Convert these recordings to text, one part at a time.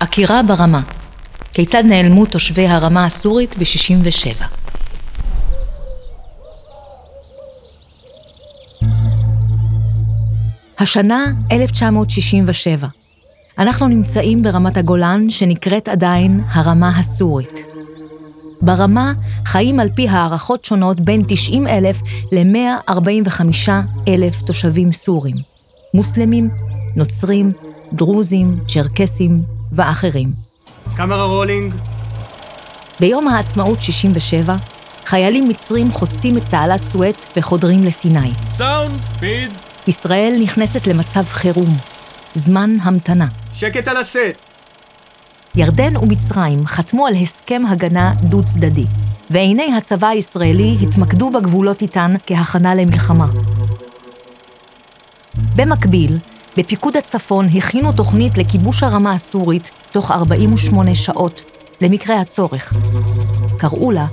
עקירה ברמה. כיצד נעלמו תושבי הרמה הסורית ב-67. השנה 1967. אנחנו נמצאים ברמת הגולן, שנקראת עדיין הרמה הסורית. ברמה חיים על פי הערכות שונות בין 90 אלף ל-145 אלף תושבים סורים, מוסלמים, נוצרים, דרוזים, צ'רקסים ואחרים. Camera rolling. ביום העצמאות 67, חיילים מצרים חוצים את תעלת סואץ וחודרים לסיני. Sound, speed. ישראל נכנסת למצב חירום, זמן המתנה. שקט על הסט. ירדן ומצרים חתמו על הסכם הגנה דו-צדדי, ועיני הצבא הישראלי התמקדו בגבולות איתן כהכנה למלחמה. במקביל, בפיקוד הצפון הכינו תוכנית לכיבוש הרמה הסורית תוך 48 שעות, למקרה הצורך. קראו לה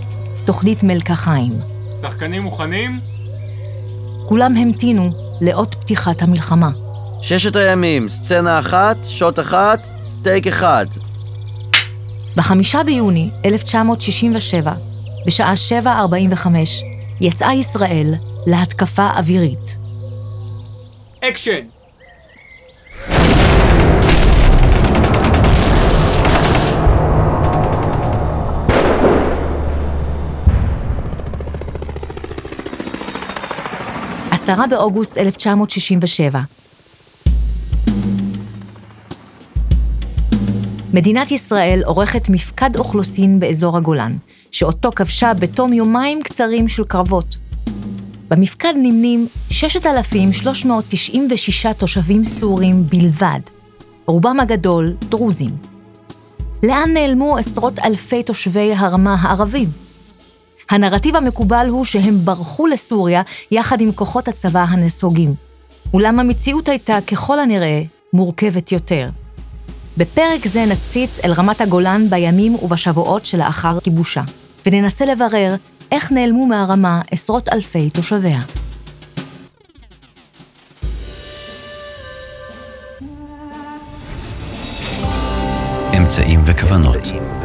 תוכנית מלקחיים. שחקנים מוכנים? כולם המתינו לאות פתיחת המלחמה. ששת הימים, סצנה אחת, שוט אחת, טייק אחד. בחמישה ביוני 1967, בשעה 7.45, יצאה ישראל להתקפה אווירית. אקשן. עשרה באוגוסט 1967. מדינת ישראל עורכת מפקד אוכלוסין באזור הגולן, שאותו כבשה בתום יומיים קצרים של קרבות. במפקד נמנים 6,396 תושבים סורים בלבד, רובם הגדול דרוזים. לאן נעלמו עשרות אלפי תושבי הרמה הערבים? הנרטיב המקובל הוא שהם ברחו לסוריה יחד עם כוחות הצבא הנסוגים. אולם המציאות הייתה ככל הנראה מורכבת יותר. בפרק זה נציץ אל רמת הגולן בימים ובשבועות שלאחר כיבושה, וננסה לברר איך נעלמו מהרמה עשרות אלפי תושביה. אמצעים וכוונות.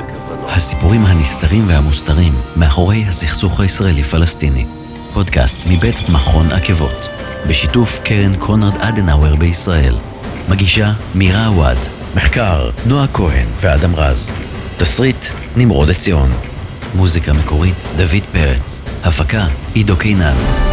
הסיפורים הנסתרים והמוסתרים מאחורי הסכסוך הישראלי-פלסטיני. פודקאסט מבית מכון עקבות, בשיתוף קרן קונרד אדנאואר בישראל. מגישה מירה עווד. מחקר נועה כהן ואדם רז. תסריט נמרוד עציון. מוזיקה מקורית דוד פרץ. הפקה עידו קינן.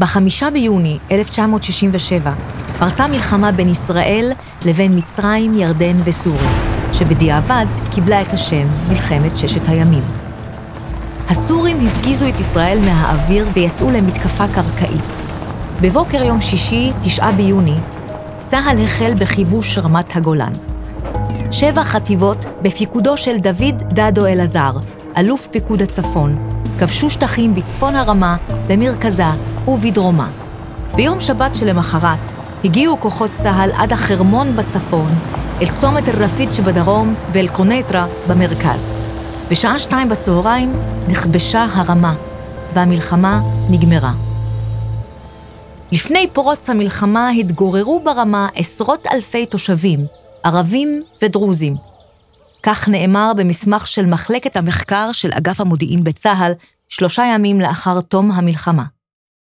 בחמישה ביוני 1967 פרצה מלחמה בין ישראל לבין מצרים, ירדן וסוריה, שבדיעבד קיבלה את השם מלחמת ששת הימים. הסורים הפגיזו את ישראל מהאוויר ויצאו למתקפה קרקעית. בבוקר יום שישי, תשעה ביוני, צה"ל החל בכיבוש רמת הגולן. שבע חטיבות בפיקודו של דוד דדו אלעזר, אלוף פיקוד הצפון, כבשו שטחים בצפון הרמה, במרכזה ובדרומה. ביום שבת שלמחרת הגיעו כוחות צה"ל עד החרמון בצפון, אל צומת אל-רפיד שבדרום ואל קונטרה במרכז. בשעה שתיים בצהריים נכבשה הרמה, והמלחמה נגמרה. לפני פרוץ המלחמה התגוררו ברמה עשרות אלפי תושבים, ערבים ודרוזים. כך נאמר במסמך של מחלקת המחקר של אגף המודיעין בצה"ל, שלושה ימים לאחר תום המלחמה.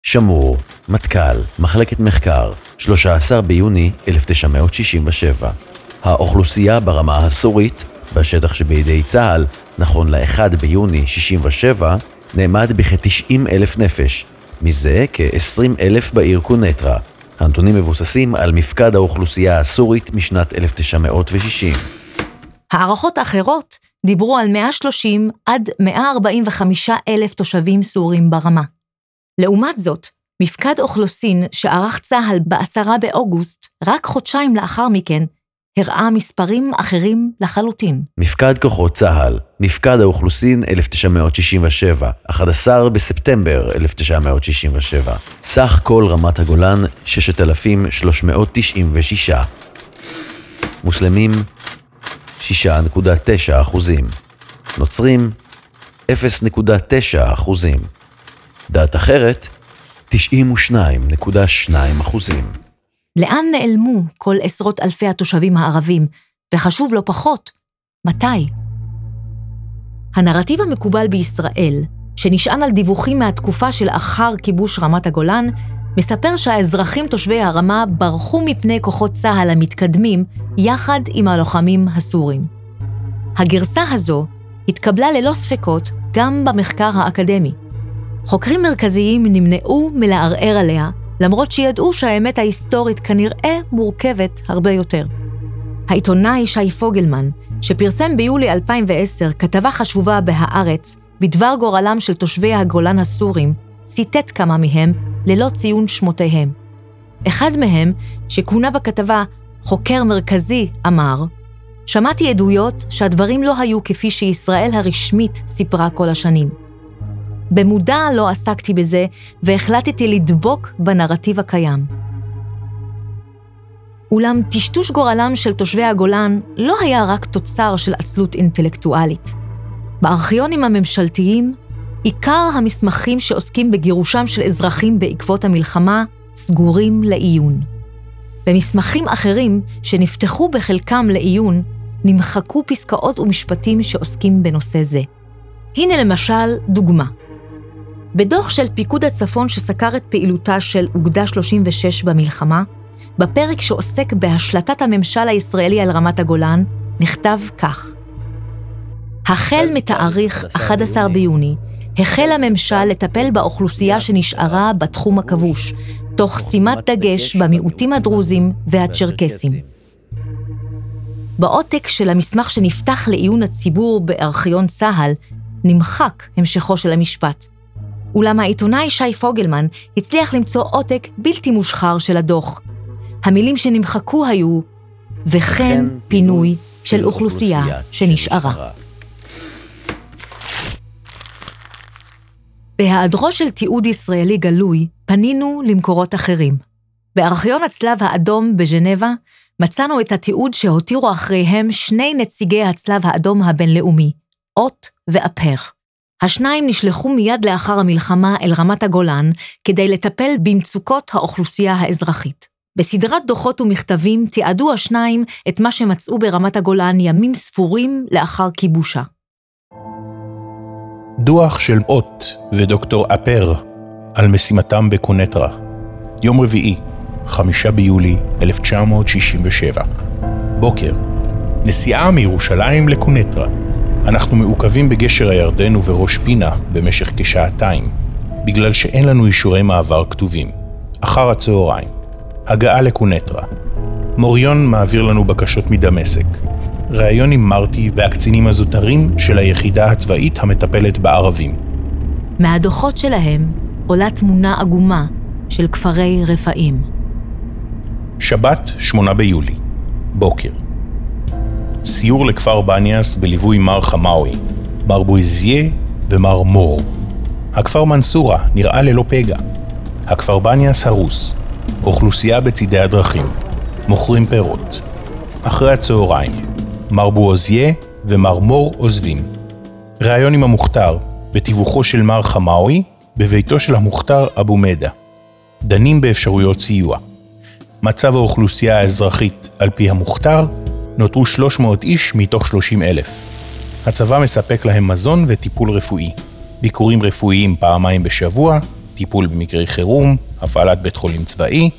שמור, מטכ"ל, מחלקת מחקר, 13 ביוני 1967. האוכלוסייה ברמה הסורית, בשטח שבידי צה"ל, נכון ל-1 ביוני 67, נאמד בכ-90 אלף נפש, מזה כ-20 אלף בעיר קונטרה. הנתונים מבוססים על מפקד האוכלוסייה הסורית משנת 1960. הערכות אחרות דיברו על 130 עד 145 אלף תושבים סורים ברמה. לעומת זאת, מפקד אוכלוסין שערך צה"ל ב-10 באוגוסט, רק חודשיים לאחר מכן, הראה מספרים אחרים לחלוטין. מפקד כוחות צה"ל, מפקד האוכלוסין 1967, 11 בספטמבר 1967. סך כל רמת הגולן 6,396. מוסלמים 6.9 אחוזים. נוצרים 0.9 אחוזים. דעת אחרת, 92.2 אחוזים. לאן נעלמו כל עשרות אלפי התושבים הערבים, וחשוב לא פחות, מתי? הנרטיב המקובל בישראל, שנשען על דיווחים מהתקופה שלאחר כיבוש רמת הגולן, מספר שהאזרחים תושבי הרמה ברחו מפני כוחות צה"ל המתקדמים יחד עם הלוחמים הסורים. הגרסה הזו התקבלה ללא ספקות גם במחקר האקדמי. חוקרים מרכזיים נמנעו מלערער עליה, למרות שידעו שהאמת ההיסטורית כנראה מורכבת הרבה יותר. העיתונאי שי פוגלמן, שפרסם ביולי 2010 כתבה חשובה ב"הארץ" בדבר גורלם של תושבי הגולן הסורים, ציטט כמה מהם ללא ציון שמותיהם. אחד מהם, שכונה בכתבה חוקר מרכזי, אמר, שמעתי עדויות שהדברים לא היו כפי שישראל הרשמית סיפרה כל השנים. במודע לא עסקתי בזה והחלטתי לדבוק בנרטיב הקיים. אולם טשטוש גורלם של תושבי הגולן לא היה רק תוצר של עצלות אינטלקטואלית. בארכיונים הממשלתיים, עיקר המסמכים שעוסקים בגירושם של אזרחים בעקבות המלחמה סגורים לעיון. במסמכים אחרים, שנפתחו בחלקם לעיון, נמחקו פסקאות ומשפטים שעוסקים בנושא זה. הנה למשל דוגמה. בדוח של פיקוד הצפון שסקר את פעילותה של אוגדה 36 במלחמה, בפרק שעוסק בהשלטת הממשל הישראלי על רמת הגולן, נכתב כך: החל מתאריך 11 ביוני, החל הממשל לטפל באוכלוסייה שנשארה בתחום הכבוש, תוך שימת דגש במיעוטים הדרוזים והצ'רקסים. בעותק של המסמך שנפתח לעיון הציבור בארכיון צה"ל, נמחק המשכו של המשפט. אולם העיתונאי שי פוגלמן הצליח למצוא עותק בלתי מושחר של הדוח. המילים שנמחקו היו, וכן פינוי של אוכלוסייה שנשארה. בהיעדרו של תיעוד ישראלי גלוי, פנינו למקורות אחרים. בארכיון הצלב האדום בז'נבה מצאנו את התיעוד שהותירו אחריהם שני נציגי הצלב האדום הבינלאומי, אות ואפר. השניים נשלחו מיד לאחר המלחמה אל רמת הגולן כדי לטפל במצוקות האוכלוסייה האזרחית. בסדרת דוחות ומכתבים תיעדו השניים את מה שמצאו ברמת הגולן ימים ספורים לאחר כיבושה. דוח של אות ודוקטור אפר על משימתם בקונטרה. יום רביעי, חמישה ביולי 1967. בוקר, נסיעה מירושלים לקונטרה. אנחנו מעוכבים בגשר הירדן ובראש פינה במשך כשעתיים, בגלל שאין לנו אישורי מעבר כתובים. אחר הצהריים, הגעה לקונטרה. מוריון מעביר לנו בקשות מדמשק. ראיון עם מרטי והקצינים הזוטרים של היחידה הצבאית המטפלת בערבים. מהדוחות שלהם עולה תמונה עגומה של כפרי רפאים. שבת, שמונה ביולי, בוקר. סיור לכפר בניאס בליווי מר חמאווי, מר בויזיה ומר מור. הכפר מנסורה נראה ללא פגע. הכפר בניאס הרוס. אוכלוסייה בצידי הדרכים. מוכרים פירות. אחרי הצהריים, מר בועזיה ומר מור עוזבים. ראיון עם המוכתר, בתיווכו של מר חמאווי, בביתו של המוכתר אבו מדה. דנים באפשרויות סיוע. מצב האוכלוסייה האזרחית על פי המוכתר, נותרו 300 איש מתוך 30 אלף. הצבא מספק להם מזון וטיפול רפואי. ביקורים רפואיים פעמיים בשבוע, טיפול במקרי חירום, הפעלת בית חולים צבאי.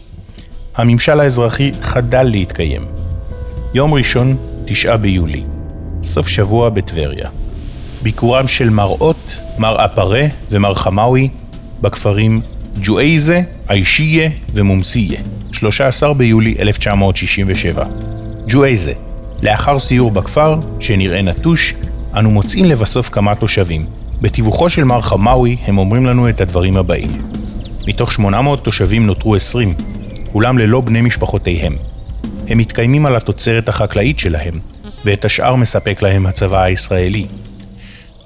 הממשל האזרחי חדל להתקיים. יום ראשון, תשעה ביולי, סוף שבוע בטבריה. ביקורם של מר אות, מר אפרה ומר חמאווי בכפרים ג'ואייזה, איישיה ומומסיה, 13 ביולי 1967. ג'ואייזה, לאחר סיור בכפר, שנראה נטוש, אנו מוצאים לבסוף כמה תושבים. בתיווכו של מר חמאווי הם אומרים לנו את הדברים הבאים: מתוך 800 תושבים נותרו 20, כולם ללא בני משפחותיהם. הם מתקיימים על התוצרת החקלאית שלהם, ואת השאר מספק להם הצבא הישראלי.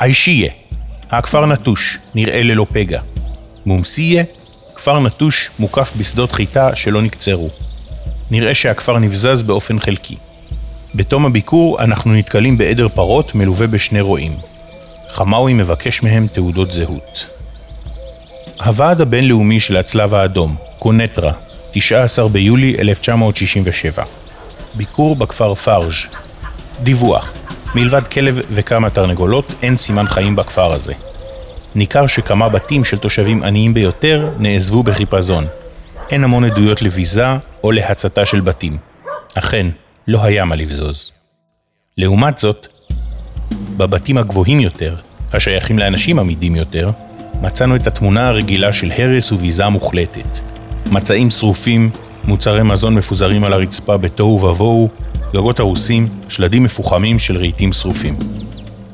איישיה, הכפר נטוש, נראה ללא פגע. מומסיה, כפר נטוש מוקף בשדות חיטה שלא נקצרו. נראה שהכפר נבזז באופן חלקי. בתום הביקור אנחנו נתקלים בעדר פרות מלווה בשני רועים. חמאווי מבקש מהם תעודות זהות. הוועד הבינלאומי של הצלב האדום, קונטרה, 19 ביולי 1967. ביקור בכפר פארג' דיווח מלבד כלב וכמה תרנגולות, אין סימן חיים בכפר הזה. ניכר שכמה בתים של תושבים עניים ביותר נעזבו בחיפזון. אין המון עדויות לביזה או להצתה של בתים. אכן, לא היה מה לבזוז. לעומת זאת, בבתים הגבוהים יותר, השייכים לאנשים עמידים יותר, מצאנו את התמונה הרגילה של הרס וביזה מוחלטת. מצעים שרופים, מוצרי מזון מפוזרים על הרצפה בתוהו ובוהו, גגות הרוסים, שלדים מפוחמים של רהיטים שרופים.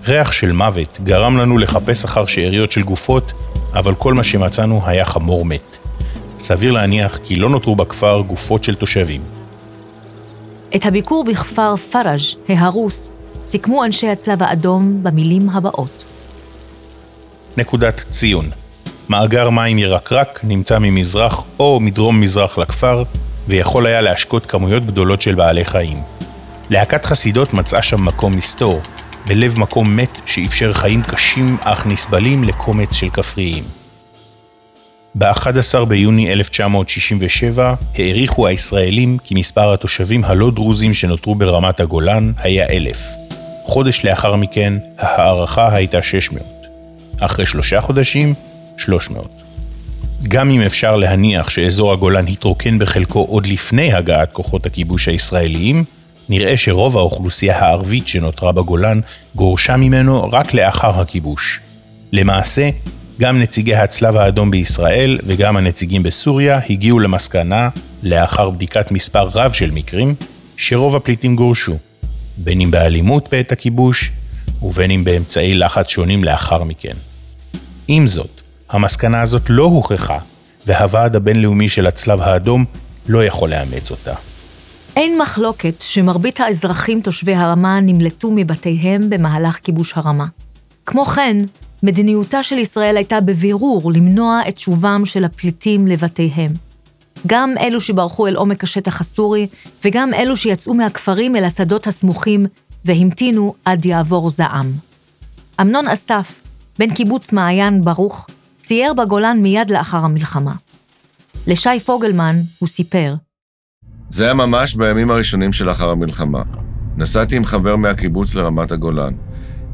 ריח של מוות גרם לנו לחפש אחר שאריות של גופות, אבל כל מה שמצאנו היה חמור מת. סביר להניח כי לא נותרו בכפר גופות של תושבים. את הביקור בכפר פראז' ההרוס סיכמו אנשי הצלב האדום במילים הבאות: נקודת ציון מאגר מים ירקרק נמצא ממזרח או מדרום-מזרח לכפר, ויכול היה להשקות כמויות גדולות של בעלי חיים. להקת חסידות מצאה שם מקום מסתור, בלב מקום מת שאפשר חיים קשים אך נסבלים לקומץ של כפריים. ב-11 ביוני 1967 העריכו הישראלים כי מספר התושבים הלא דרוזים שנותרו ברמת הגולן היה אלף. חודש לאחר מכן ההערכה הייתה 600. אחרי שלושה חודשים, 300. גם אם אפשר להניח שאזור הגולן התרוקן בחלקו עוד לפני הגעת כוחות הכיבוש הישראליים, נראה שרוב האוכלוסייה הערבית שנותרה בגולן גורשה ממנו רק לאחר הכיבוש. למעשה, גם נציגי הצלב האדום בישראל וגם הנציגים בסוריה הגיעו למסקנה, לאחר בדיקת מספר רב של מקרים, שרוב הפליטים גורשו, בין אם באלימות בעת הכיבוש ובין אם באמצעי לחץ שונים לאחר מכן. עם זאת, המסקנה הזאת לא הוכחה, והוועד הבינלאומי של הצלב האדום לא יכול לאמץ אותה. אין מחלוקת שמרבית האזרחים תושבי הרמה נמלטו מבתיהם במהלך כיבוש הרמה. כמו כן, מדיניותה של ישראל הייתה בבירור למנוע את שובם של הפליטים לבתיהם. גם אלו שברחו אל עומק השטח הסורי, וגם אלו שיצאו מהכפרים אל השדות הסמוכים והמתינו עד יעבור זעם. אמנון אסף, בן קיבוץ מעיין ברוך, סייר בגולן מיד לאחר המלחמה. לשי פוגלמן הוא סיפר, זה היה ממש בימים הראשונים שלאחר המלחמה. נסעתי עם חבר מהקיבוץ לרמת הגולן.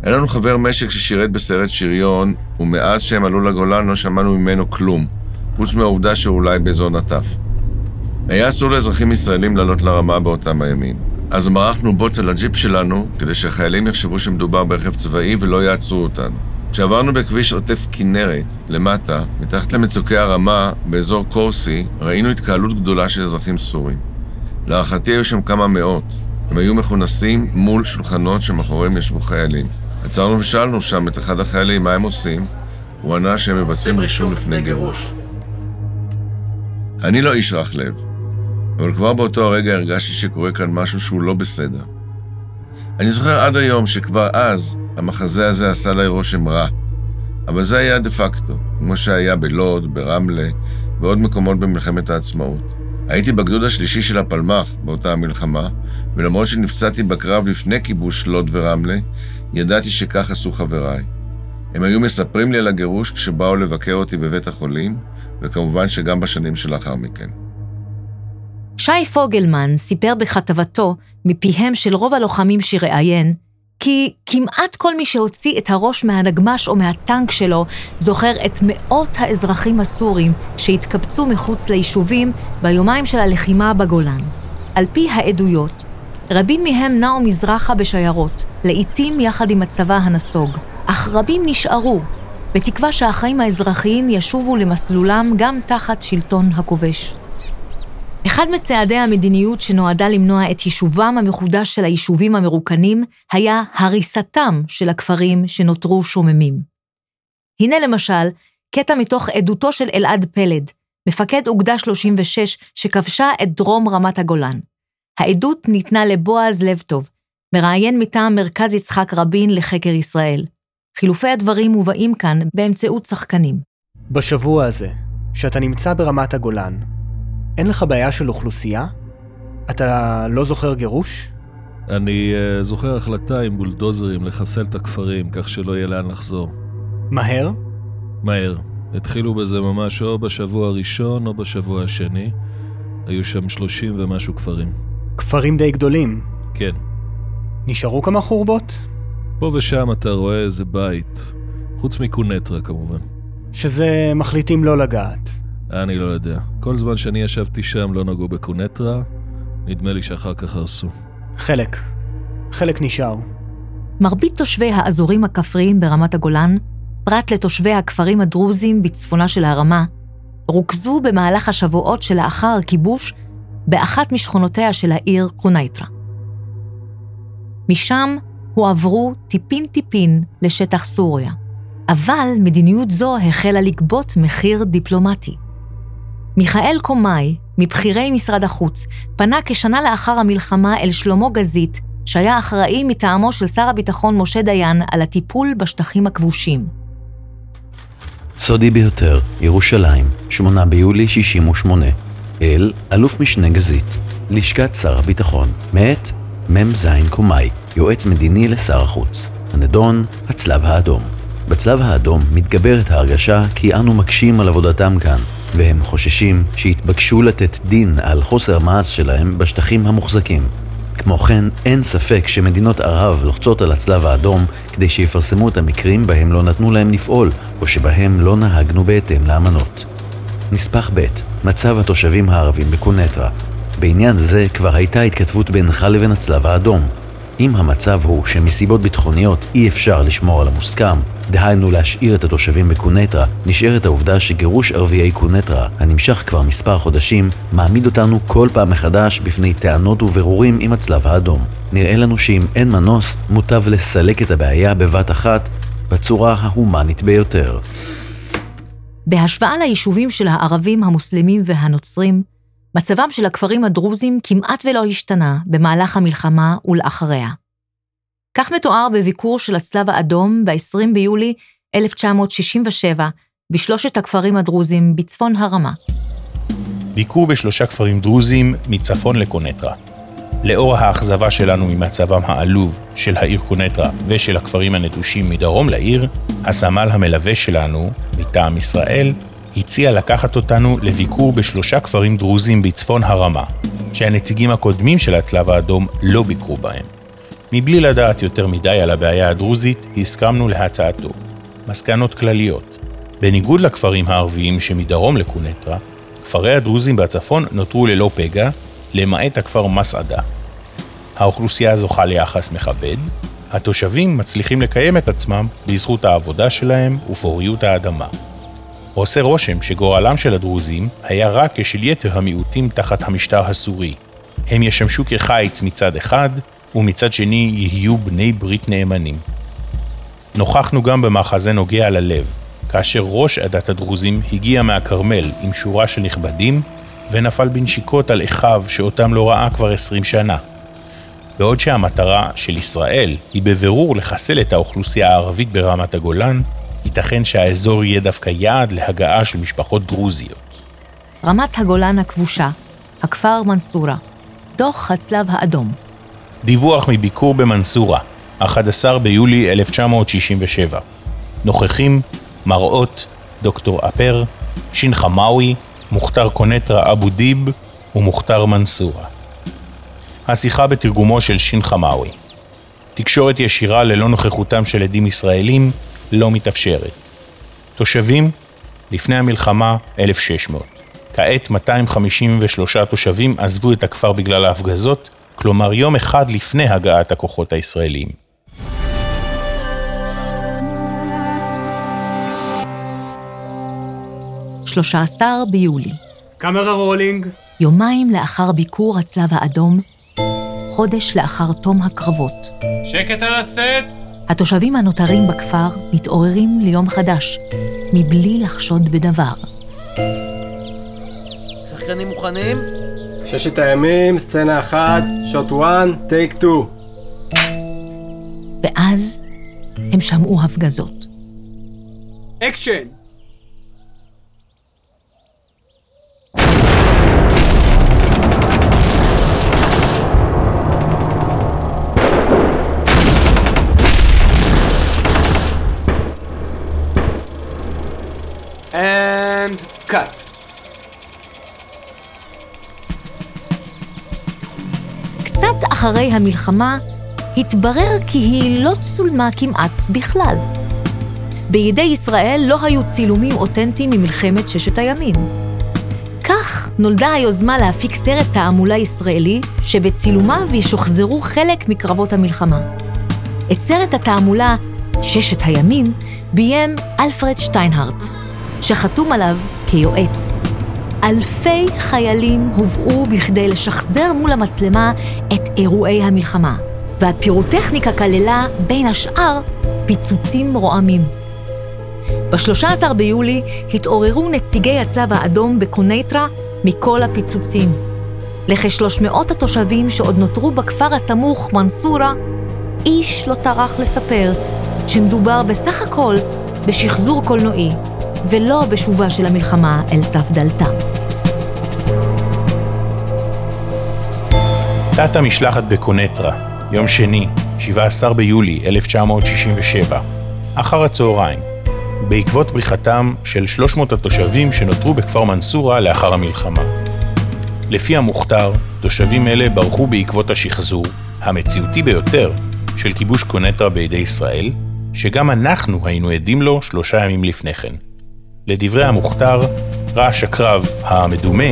היה לנו חבר משק ששירת בסרט שריון, ומאז שהם עלו לגולן לא שמענו ממנו כלום, חוץ מהעובדה שהוא אולי באזור נטף. היה אסור לאזרחים ישראלים לעלות לרמה באותם הימים. אז מרחנו בוץ על הג'יפ שלנו, כדי שהחיילים יחשבו שמדובר ברכב צבאי ולא יעצרו אותנו. כשעברנו בכביש עוטף כנרת, למטה, מתחת למצוקי הרמה, באזור קורסי, ראינו התקהלות גדולה של אזרחים סורים. להערכתי היו שם כמה מאות. הם היו מכונסים מול שולחנות שמאחוריהם ישבו חיילים. עצרנו ושאלנו שם את אחד החיילים מה הם עושים. הוא ענה שהם מבצעים רישום לפני גירוש. אני לא איש רך לב, אבל כבר באותו הרגע הרגשתי שקורה כאן משהו שהוא לא בסדר. אני זוכר עד היום שכבר אז המחזה הזה עשה לי רושם רע, אבל זה היה דה פקטו, כמו שהיה בלוד, ברמלה ועוד מקומות במלחמת העצמאות. הייתי בגדוד השלישי של הפלמ"ח באותה המלחמה, ולמרות שנפצעתי בקרב לפני כיבוש לוד ורמלה, ידעתי שכך עשו חבריי. הם היו מספרים לי על הגירוש כשבאו לבקר אותי בבית החולים, וכמובן שגם בשנים שלאחר מכן. שי פוגלמן סיפר בכתבתו, מפיהם של רוב הלוחמים שראיין, כי כמעט כל מי שהוציא את הראש מהנגמש או מהטנק שלו זוכר את מאות האזרחים הסורים שהתקבצו מחוץ ליישובים ביומיים של הלחימה בגולן. על פי העדויות, רבים מהם נעו מזרחה בשיירות, לעתים יחד עם הצבא הנסוג, אך רבים נשארו, בתקווה שהחיים האזרחיים ישובו למסלולם גם תחת שלטון הכובש. אחד מצעדי המדיניות שנועדה למנוע את יישובם המחודש של היישובים המרוקנים היה הריסתם של הכפרים שנותרו שוממים. הנה למשל, קטע מתוך עדותו של אלעד פלד, מפקד אוגדה 36 שכבשה את דרום רמת הגולן. העדות ניתנה לבועז לב טוב, מראיין מטעם מרכז יצחק רבין לחקר ישראל. חילופי הדברים מובאים כאן באמצעות שחקנים. בשבוע הזה, שאתה נמצא ברמת הגולן, אין לך בעיה של אוכלוסייה? אתה לא זוכר גירוש? אני uh, זוכר החלטה עם בולדוזרים לחסל את הכפרים, כך שלא יהיה לאן לחזור. מהר? מהר. התחילו בזה ממש או בשבוע הראשון או בשבוע השני. היו שם 30 ומשהו כפרים. כפרים די גדולים. כן. נשארו כמה חורבות? פה ושם אתה רואה איזה בית. חוץ מקונטרה כמובן. שזה מחליטים לא לגעת. אני לא יודע. כל זמן שאני ישבתי שם לא נגעו בקונטרה, נדמה לי שאחר כך הרסו. חלק. חלק נשאר. מרבית תושבי האזורים הכפריים ברמת הגולן, פרט לתושבי הכפרים הדרוזים בצפונה של הרמה, רוכזו במהלך השבועות שלאחר הכיבוש באחת משכונותיה של העיר קונייטרה. משם הועברו טיפין-טיפין לשטח סוריה, אבל מדיניות זו החלה לגבות מחיר דיפלומטי. מיכאל קומאי, מבכירי משרד החוץ, פנה כשנה לאחר המלחמה אל שלמה גזית, שהיה אחראי מטעמו של שר הביטחון משה דיין על הטיפול בשטחים הכבושים. סודי ביותר, ירושלים, 8 ביולי 68. אל אלוף משנה גזית, לשכת שר הביטחון, מאת מ"ז קומאי, יועץ מדיני לשר החוץ. הנדון, הצלב האדום. בצלב האדום מתגברת ההרגשה כי אנו מקשים על עבודתם כאן, והם חוששים שיתבקשו לתת דין על חוסר מעש שלהם בשטחים המוחזקים. כמו כן, אין ספק שמדינות ערב לוחצות על הצלב האדום כדי שיפרסמו את המקרים בהם לא נתנו להם לפעול, או שבהם לא נהגנו בהתאם לאמנות. נספח ב' מצב התושבים הערבים בקונטרה. בעניין זה כבר הייתה התכתבות בינך לבין הצלב האדום. אם המצב הוא שמסיבות ביטחוניות אי אפשר לשמור על המוסכם, דהיינו להשאיר את התושבים בקונטרה, נשארת העובדה שגירוש ערביי קונטרה, הנמשך כבר מספר חודשים, מעמיד אותנו כל פעם מחדש בפני טענות ובירורים עם הצלב האדום. נראה לנו שאם אין מנוס, מוטב לסלק את הבעיה בבת אחת, בצורה ההומנית ביותר. בהשוואה ליישובים של הערבים, המוסלמים והנוצרים, מצבם של הכפרים הדרוזים כמעט ולא השתנה במהלך המלחמה ולאחריה. כך מתואר בביקור של הצלב האדום ב-20 ביולי 1967 בשלושת הכפרים הדרוזים בצפון הרמה. ביקור בשלושה כפרים דרוזים מצפון לקונטרה. לאור האכזבה שלנו ממצבם העלוב של העיר קונטרה ושל הכפרים הנטושים מדרום לעיר, הסמל המלווה שלנו, מטעם ישראל, הציע לקחת אותנו לביקור בשלושה כפרים דרוזים בצפון הרמה, שהנציגים הקודמים של הצלב האדום לא ביקרו בהם. מבלי לדעת יותר מדי על הבעיה הדרוזית, הסכמנו להצעתו. מסקנות כלליות בניגוד לכפרים הערביים שמדרום לקונטרה, כפרי הדרוזים בצפון נותרו ללא פגע, למעט הכפר מסעדה. האוכלוסייה זוכה ליחס מכבד, התושבים מצליחים לקיים את עצמם בזכות העבודה שלהם ופוריות האדמה. עושה רושם שגורלם של הדרוזים היה רק כשל יתר המיעוטים תחת המשטר הסורי. הם ישמשו כחיץ מצד אחד, ומצד שני יהיו בני ברית נאמנים. נוכחנו גם במחזה נוגע ללב, כאשר ראש עדת הדרוזים הגיע מהכרמל עם שורה של נכבדים, ונפל בנשיקות על אחיו שאותם לא ראה כבר עשרים שנה. בעוד שהמטרה של ישראל היא בבירור לחסל את האוכלוסייה הערבית ברמת הגולן, ייתכן שהאזור יהיה דווקא יעד להגעה של משפחות דרוזיות. רמת הגולן הכבושה, הכפר מנסורה, דוח הצלב האדום. דיווח מביקור במנסורה, 11 ביולי 1967. נוכחים מראות דוקטור אפר, שין חמאווי, מוכתר קונטרה אבו דיב ומוכתר מנסורה. השיחה בתרגומו של שין חמאווי. תקשורת ישירה ללא נוכחותם של עדים ישראלים לא מתאפשרת. תושבים, לפני המלחמה 1,600. כעת 253 תושבים עזבו את הכפר בגלל ההפגזות, כלומר יום אחד לפני הגעת הכוחות הישראלים. שלושה עשר ביולי, Camera rolling. יומיים לאחר ביקור הצלב האדום, חודש לאחר תום הקרבות. שקט על הסט. התושבים הנותרים בכפר מתעוררים ליום חדש, מבלי לחשוד בדבר. שחקנים מוכנים? ששת הימים, סצנה אחת, שוט 1, טייק 2. ואז הם שמעו הפגזות. אקשן. אחרי המלחמה, התברר כי היא לא צולמה כמעט בכלל. בידי ישראל לא היו צילומים אותנטיים ממלחמת ששת הימים. כך נולדה היוזמה להפיק סרט תעמולה ישראלי, שבצילומיו ישוחזרו חלק מקרבות המלחמה. את סרט התעמולה ששת הימים ביים אלפרד שטיינהארט, שחתום עליו כיועץ. אלפי חיילים הובאו בכדי לשחזר מול המצלמה את אירועי המלחמה, והפירוטכניקה כללה, בין השאר, פיצוצים רועמים. ב-13 ביולי התעוררו נציגי הצלב האדום בקונייטרה מכל הפיצוצים. לכ-300 התושבים שעוד נותרו בכפר הסמוך, מנסורה, איש לא טרח לספר שמדובר בסך הכל בשחזור קולנועי, ולא בשובה של המלחמה אל סף דלתה. תת המשלחת בקונטרה, יום שני, 17 ביולי 1967, אחר הצהריים, בעקבות בריחתם של 300 התושבים שנותרו בכפר מנסורה לאחר המלחמה. לפי המוכתר, תושבים אלה ברחו בעקבות השחזור, המציאותי ביותר, של כיבוש קונטרה בידי ישראל, שגם אנחנו היינו עדים לו שלושה ימים לפני כן. לדברי המוכתר, רעש הקרב המדומה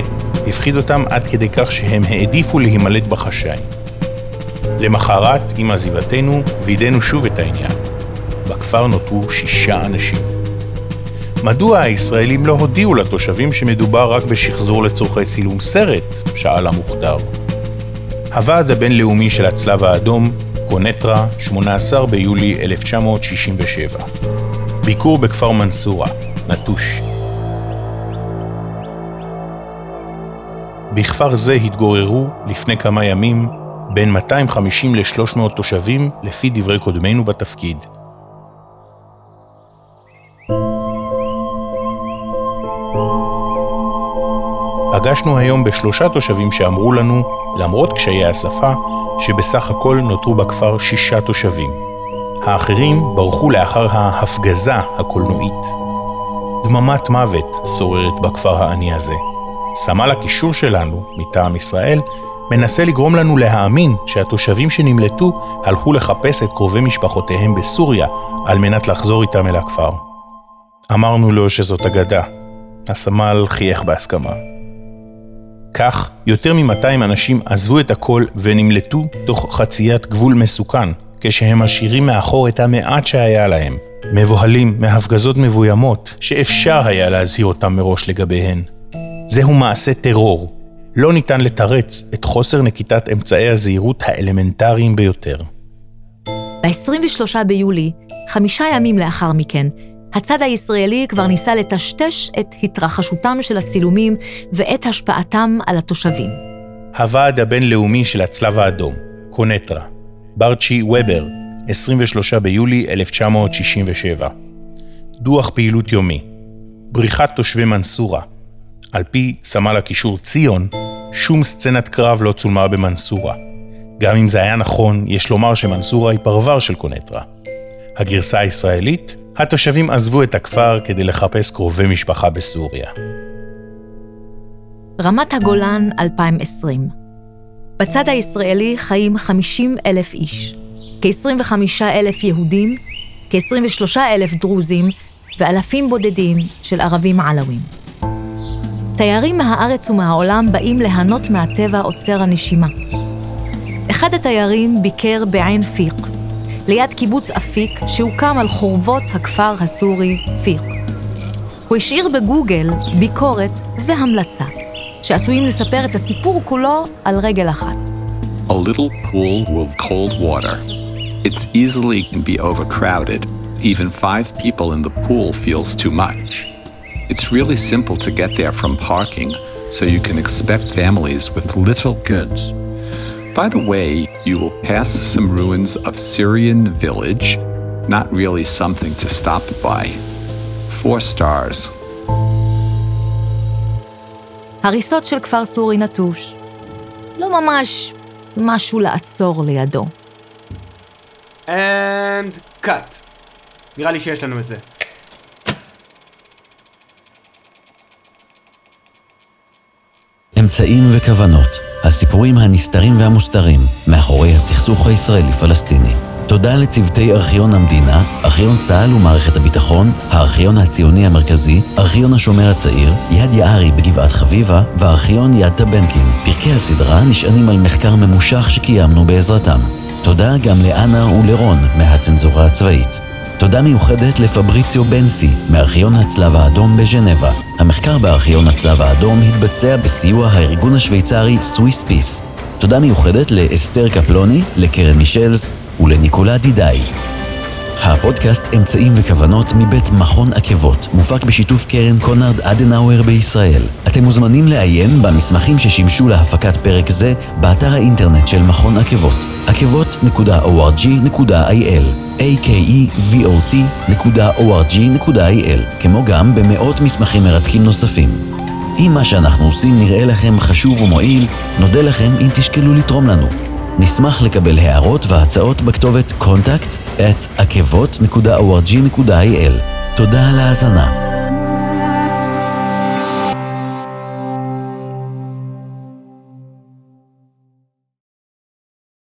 הפחיד אותם עד כדי כך שהם העדיפו להימלט בחשאי. למחרת, עם עזיבתנו, וידאנו שוב את העניין. בכפר נותרו שישה אנשים. מדוע הישראלים לא הודיעו לתושבים שמדובר רק בשחזור לצורכי צילום סרט? שאל המוכתר. הוועד הבינלאומי של הצלב האדום, קונטרה, 18 ביולי 1967. ביקור בכפר מנסורה, נטוש. בכפר זה התגוררו, לפני כמה ימים, בין 250 ל-300 תושבים, לפי דברי קודמינו בתפקיד. פגשנו היום בשלושה תושבים שאמרו לנו, למרות קשיי השפה, שבסך הכל נותרו בכפר שישה תושבים. האחרים ברחו לאחר ההפגזה הקולנועית. דממת מוות שוררת בכפר העני הזה. סמל הקישור שלנו, מטעם ישראל, מנסה לגרום לנו להאמין שהתושבים שנמלטו הלכו לחפש את קרובי משפחותיהם בסוריה על מנת לחזור איתם אל הכפר. אמרנו לו שזאת אגדה. הסמל חייך בהסכמה. כך, יותר מ-200 אנשים עזבו את הכל ונמלטו תוך חציית גבול מסוכן, כשהם משאירים מאחור את המעט שהיה להם, מבוהלים מהפגזות מבוימות שאפשר היה להזהיר אותם מראש לגביהן. זהו מעשה טרור. לא ניתן לתרץ את חוסר נקיטת אמצעי הזהירות האלמנטריים ביותר. ב-23 ביולי, חמישה ימים לאחר מכן, הצד הישראלי כבר ניסה לטשטש את התרחשותם של הצילומים ואת השפעתם על התושבים. הוועד הבינלאומי של הצלב האדום, קונטרה, ברצ'י וובר, 23 ביולי 1967. דוח פעילות יומי. בריחת תושבי מנסורה. על פי סמל הקישור ציון, שום סצנת קרב לא צולמה במנסורה. גם אם זה היה נכון, יש לומר שמנסורה היא פרבר של קונטרה. הגרסה הישראלית, התושבים עזבו את הכפר כדי לחפש קרובי משפחה בסוריה. רמת הגולן 2020 בצד הישראלי חיים 50 אלף איש, כ-25 אלף יהודים, כ-23 אלף דרוזים ואלפים בודדים של ערבים עלווים. תיירים מהארץ ומהעולם באים ליהנות מהטבע עוצר הנשימה. אחד התיירים ביקר בעין פיק, ליד קיבוץ אפיק שהוקם על חורבות הכפר הסורי פיק. הוא השאיר בגוגל ביקורת והמלצה, שעשויים לספר את הסיפור כולו על רגל אחת. A little pool with cold water. It's easily can be overcrowded. Even five people in the pool feels too much. It's really simple to get there from parking, so you can expect families with little goods. By the way, you will pass some ruins of Syrian village, not really something to stop by. Four stars. הריסות של כפר סורי נטוש. לא ממש משהו לעצור לידו. And cut. נראה לי שיש לנו את זה. אמצעים וכוונות, הסיפורים הנסתרים והמוסתרים מאחורי הסכסוך הישראלי-פלסטיני. תודה לצוותי ארכיון המדינה, ארכיון צה"ל ומערכת הביטחון, הארכיון הציוני המרכזי, ארכיון השומר הצעיר, יד יערי בגבעת חביבה וארכיון יד טבנקין. פרקי הסדרה נשענים על מחקר ממושך שקיימנו בעזרתם. תודה גם לאנה ולרון מהצנזורה הצבאית. תודה מיוחדת לפבריציו בנסי, מארכיון הצלב האדום בז'נבה. המחקר בארכיון הצלב האדום התבצע בסיוע הארגון השוויצרי swisspeace. תודה מיוחדת לאסתר קפלוני, לקרן מישלס ולניקולה דידאי. הפודקאסט אמצעים וכוונות מבית מכון עקבות, מופק בשיתוף קרן קונרד אדנאואר בישראל. אתם מוזמנים לעיין במסמכים ששימשו להפקת פרק זה באתר האינטרנט של מכון עקבות, עקבות.org.il akevot.org.il, כמו גם במאות מסמכים מרתקים נוספים. אם מה שאנחנו עושים נראה לכם חשוב ומועיל, נודה לכם אם תשקלו לתרום לנו. נשמח לקבל הערות והצעות בכתובת contact at akevot.org.il. תודה על ההאזנה.